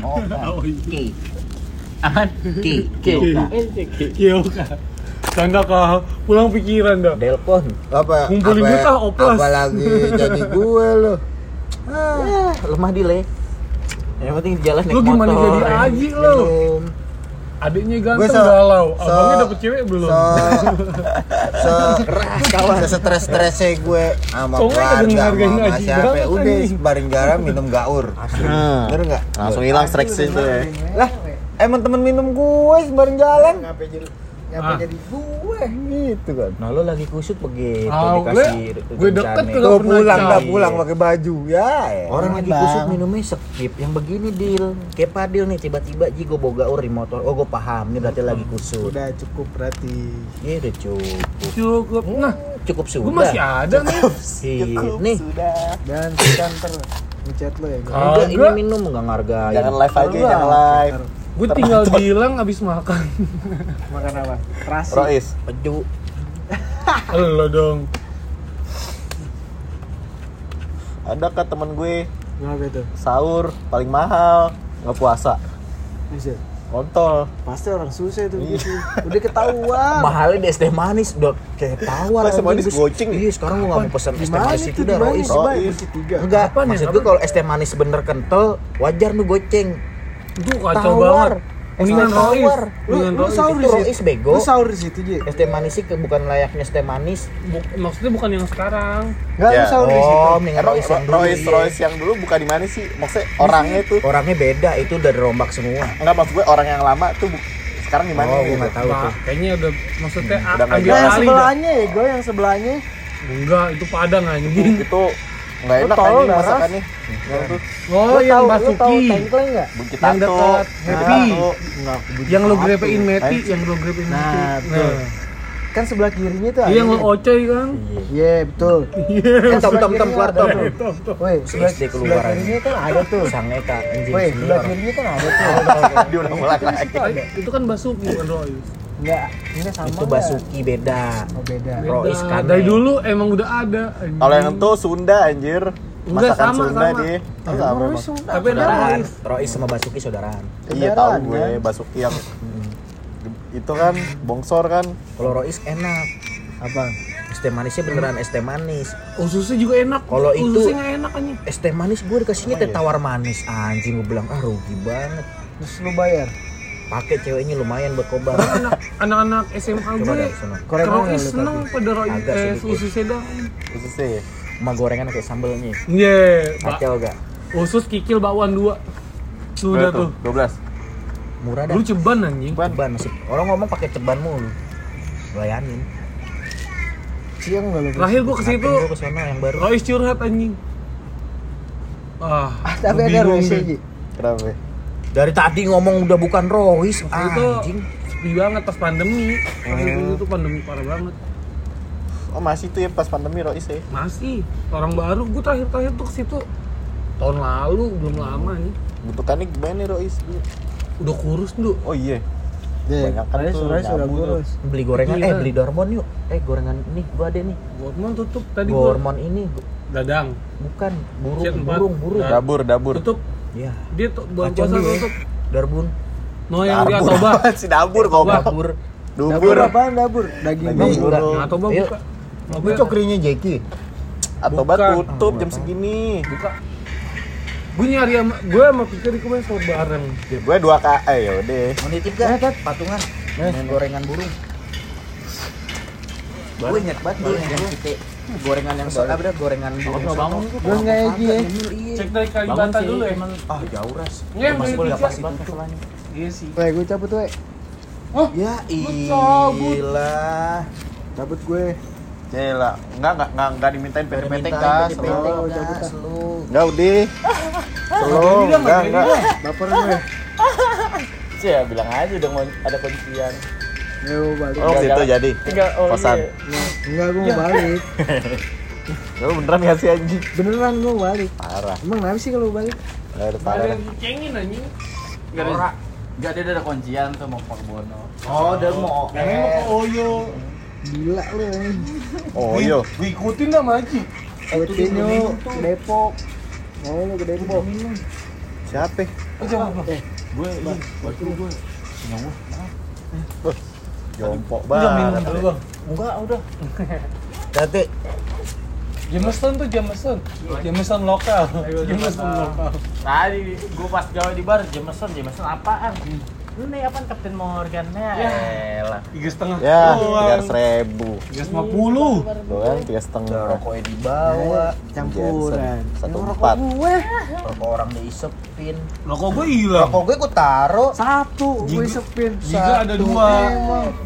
bukan Oka. Oh, iya. Ki. Aman? Ki. Ki. Oka. Kyoka. Tanda kah pulang pikiran dah. Delpon. Apa? Ngumpulin apa, duit ah, oplas. Apalagi jadi gue lo. Ah, lemah dile. Yang penting di jalan naik Lu gimana motor. jadi Aji minum. Adiknya ganteng se- galau. Abangnya dapet cewek belum? Se se Keras kawan. se stres stresnya gue sama keluarga sama siapa. Udah bareng jalan minum gaur. Bener nggak? Langsung hilang stress itu ya. lah emang temen minum gue bareng jalan Jadi Ah. jadi gue? gitu kan Nah lu lagi kusut begitu Ah, dikasih gue deket rencana. ke- Tuh pernah pulang dah cari. pulang pakai baju ya ya. Orang lagi kusut minumnya skip yang begini deal kayak padil nih tiba-tiba ji gue bawa gaur di motor oh gue paham ini berarti lagi kusut Udah cukup berarti. ya udah cukup Cukup. Nah, cukup sudah gue masih ada nih. Iya, nih Dan kita ntar ngechat lo ya. Enggak ini minum nggak ngargain Jangan live aja, jangan live. Gue tinggal bilang abis makan. Makan apa? Terasi. Rois, peju Lo dong. ada kan temen gue Kenapa itu? sahur paling mahal nggak puasa Bisa. kontol Pasti orang susah itu gitu. Udah ketahuan. mahalnya di es teh manis udah kayak tawar Es teh manis anjing. goceng. iya sekarang gue nggak mau pesen es teh manis itu itu udah Rois? Rois. Tiga. enggak ya? maksud gue kalau es teh manis bener kental wajar lu goceng Itu kacau Tawar. banget. Mendingan Rois. Lu, lu sahur itu di Rois situ. bego. Lu sahur di situ, Ji. es teh manis sih bukan layaknya es teh manis Bu- Maksudnya bukan yang sekarang. Enggak, lu Ya. sahur di situ. oh mendingan emang Rois yang dulu Rois. Rois yang dulu bukan di mana sih maksudnya orangnya tuh orangnya beda itu udah rombak semua nggak maksud gue orang yang lama tuh bu- sekarang di mana oh gue gitu tahu Nah, tuh kayaknya udah maksudnya a- Udah ambil yang sebelahnya ya, gue yang sebelahnya. Enggak, itu padang anjing. itu nggak Lu enak tau, anjing masakannya yang tuh Oh, Lu yang tahu- tahu Basuki. enggak? bukit Yang dekat Happy. Enggak. Yang lo grepein Meti, yang lo grepein Nah, Meti. betul. Kan sebelah kirinya tuh Iya, yang lo ocoy kan? Iya, betul. Iya. kan tom tom tom keluar tom Woi, sebelah, SD sebelah keluaran. kirinya kan ada tuh. sang Eka anjing Woi, sebelah kirinya kan ada tuh. diulang lagi Itu kan Basuki bukan Rois. Enggak, ini sama. itu? Basuki beda Oh, beda. Rois Beda. kan Dari dulu emang udah ada. kalau yang itu Sunda anjir Enggak, masakan sama, Sunda sama. dia Oh, sama Rois. Sunda. Tapi saudaraan Rois. Sama Basuki saudaraan iya tahu gue kan? Basuki yang itu kan bongsor kan kalau Rois enak Apa? es teh manisnya beneran es teh manis Ususnya juga enak. Kalau itu- Ususnya nggak enak anjing. es teh manis gue dikasihnya Oh, teh iya. tawar manis anjing gue bilang ah rugi banget Terus lu bayar. Pakai ceweknya lumayan buat kobar Anak- Anak-anak SMA gue Rois lu seneng pada Rois Agak eh, sedikit. ususnya dong. khususnya ya sama gorengan kayak sambelnya Iya, Pak. kacau gak Usus kikil bakwan dua. Sudah tuh. 12 murah dah Dulu ceban anjing. Ceban. masih orang ngomong pakai ceban mulu bayanin Siang enggak lu? Terakhir gue ke situ, gue ke sana yang baru Rois curhat anjing. Ah, Ah, tapi gua ada deh. Ji. kenapa? Dari tadi ngomong udah bukan Rois Waktu itu anjing sepi banget pas pandemi. Pas Hmm. itu tuh pandemi parah banget. oh masih tuh ya pas pandemi Rois ya Masih orang baru. Gue terakhir-terakhir tuh ke situ tahun lalu belum lama nih. bentukannya gimana nih Rois Udah kurus dulu. oh iya Iya, Banyak kan tuh, Rois udah nyabu tuh. kurus. beli gorengan Gila. eh beli dormon yuk eh gorengan ini gua ada nih Gormon tutup tadi gue. gormon ini Dadang. bukan burung Shit, empat. burung dabur dabur Tutup. Ya Dia tuh bulan puasa dia. tutup. darbun No yang di Dabur Atoba. apaan sih dabur kok Dabur dubur apaan dabur? Daging Daging. Yang Atoba Yuk. buka. Ini cokrinya Jeki atau Bukan. tutup jam segini Buka. Gue nyari sama gue sama Pikir kemarin sahur bareng. gue dua k eh yaudah mau nitip gak patungan Main gorengan burung gue inget banget kita gorengan yang apa dah gorengan burung bangun Gue ya. Cek dari Kalibata dulu ya. ah jauh ras Iya, yang beli pizza. Iya sih. Weh, gue cabut weh. ya cabut. ilah Cabut gue. Cela, enggak enggak enggak, enggak dimintain PT-PT gas. Oh, cabut. Enggak udah. Belum, enggak enggak. Baper gue. Cia, bilang aja udah mau ada kuncian. Ya, gue balik. Oh, situ jadi. Tiga oh Kosan. iya. Enggak, gue mau balik. Ya beneran gak sih anjing? Beneran gue mau balik. Parah. Emang kenapa sih kalau balik? Enggak ada Ada parah. yang dicengin anjing. Gak ada. Enggak dia ada kuncian tuh mau Pak Bono. Oh, udah mau Yang ini mau ke Oyo. Gila lu ini. Oh, yo. Gue ikutin dah Maji. Gue tinju ke Depok. Mau lu ke Depok. Siapa? Gue waktu gue nyawa. Jompo Udah minum banget. dulu bang. Enggak, udah. Tati, Jameson tuh Jameson. Jameson lokal. Jameson lokal. Tadi gue pas gawe di bar Jameson, Jameson apaan? Lu nih apaan Captain Morgan ya? Elah. Tiga setengah. ya tiga ribu. Tiga lima puluh. Doang tiga setengah. rokoknya dibawa Campuran. Satu empat. rokok gue rokok orang diisepin Rokok gue hilang. rokok gue gue taro satu gue Jika- sepin. Jika ada dua.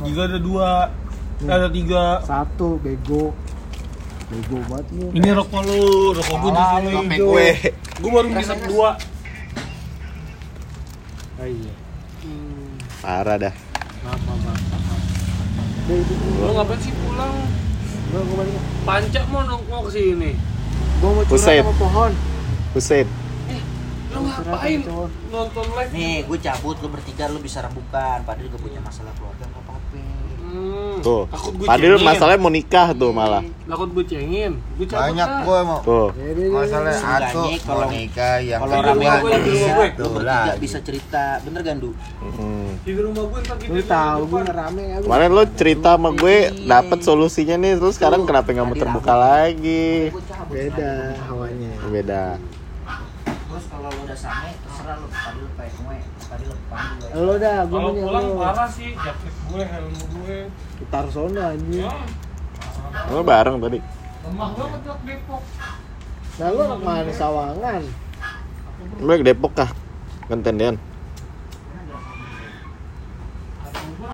Jika ada dua. Ada tiga. Satu bego. Bego banget lu. Ini rokok lu, rokok gue di sini. Gue baru ngisep dua. Ah, iya. Parah dah. Maaf, maaf, maaf. Lo ngapain sih pulang? gue gue balik. Panca mau nongkrong ke sini. Gue mau curhat sama pohon. Hussein. Lo ngapain nonton live? nih gue cabut lu bertiga lu bisa rembukan padahal juga punya masalah keluarga nggak apa-apa Hmm, Tuh. Takut gue Padahal cengin. masalahnya mau nikah tuh malah. Takut gue cengin. Gue cabut Banyak gue mau. Tuh. Masalahnya satu kalau- nikah yang kalau rame rumah gue, di rumah gue. lu bertiga bisa cerita bener kan du Hmm. Di rumah gue ntar kita lu tahu gue ngerame ya. Kemarin lo cerita sama gue dapet solusinya nih terus sekarang kenapa nggak mau terbuka lagi? Beda hawanya. Beda. Terus kalau lu udah same terserah lu tadi lu kayak gue tadi lu panggil gue Lo dah, gue Kalau pulang parah sih, jaket gue, helm gue. Kita harus sono anjing. Ya, Lo bareng tadi. lemah banget dok Depok. Nah lu anak mana sawangan? Lo ke Depok kah? Kan tendean.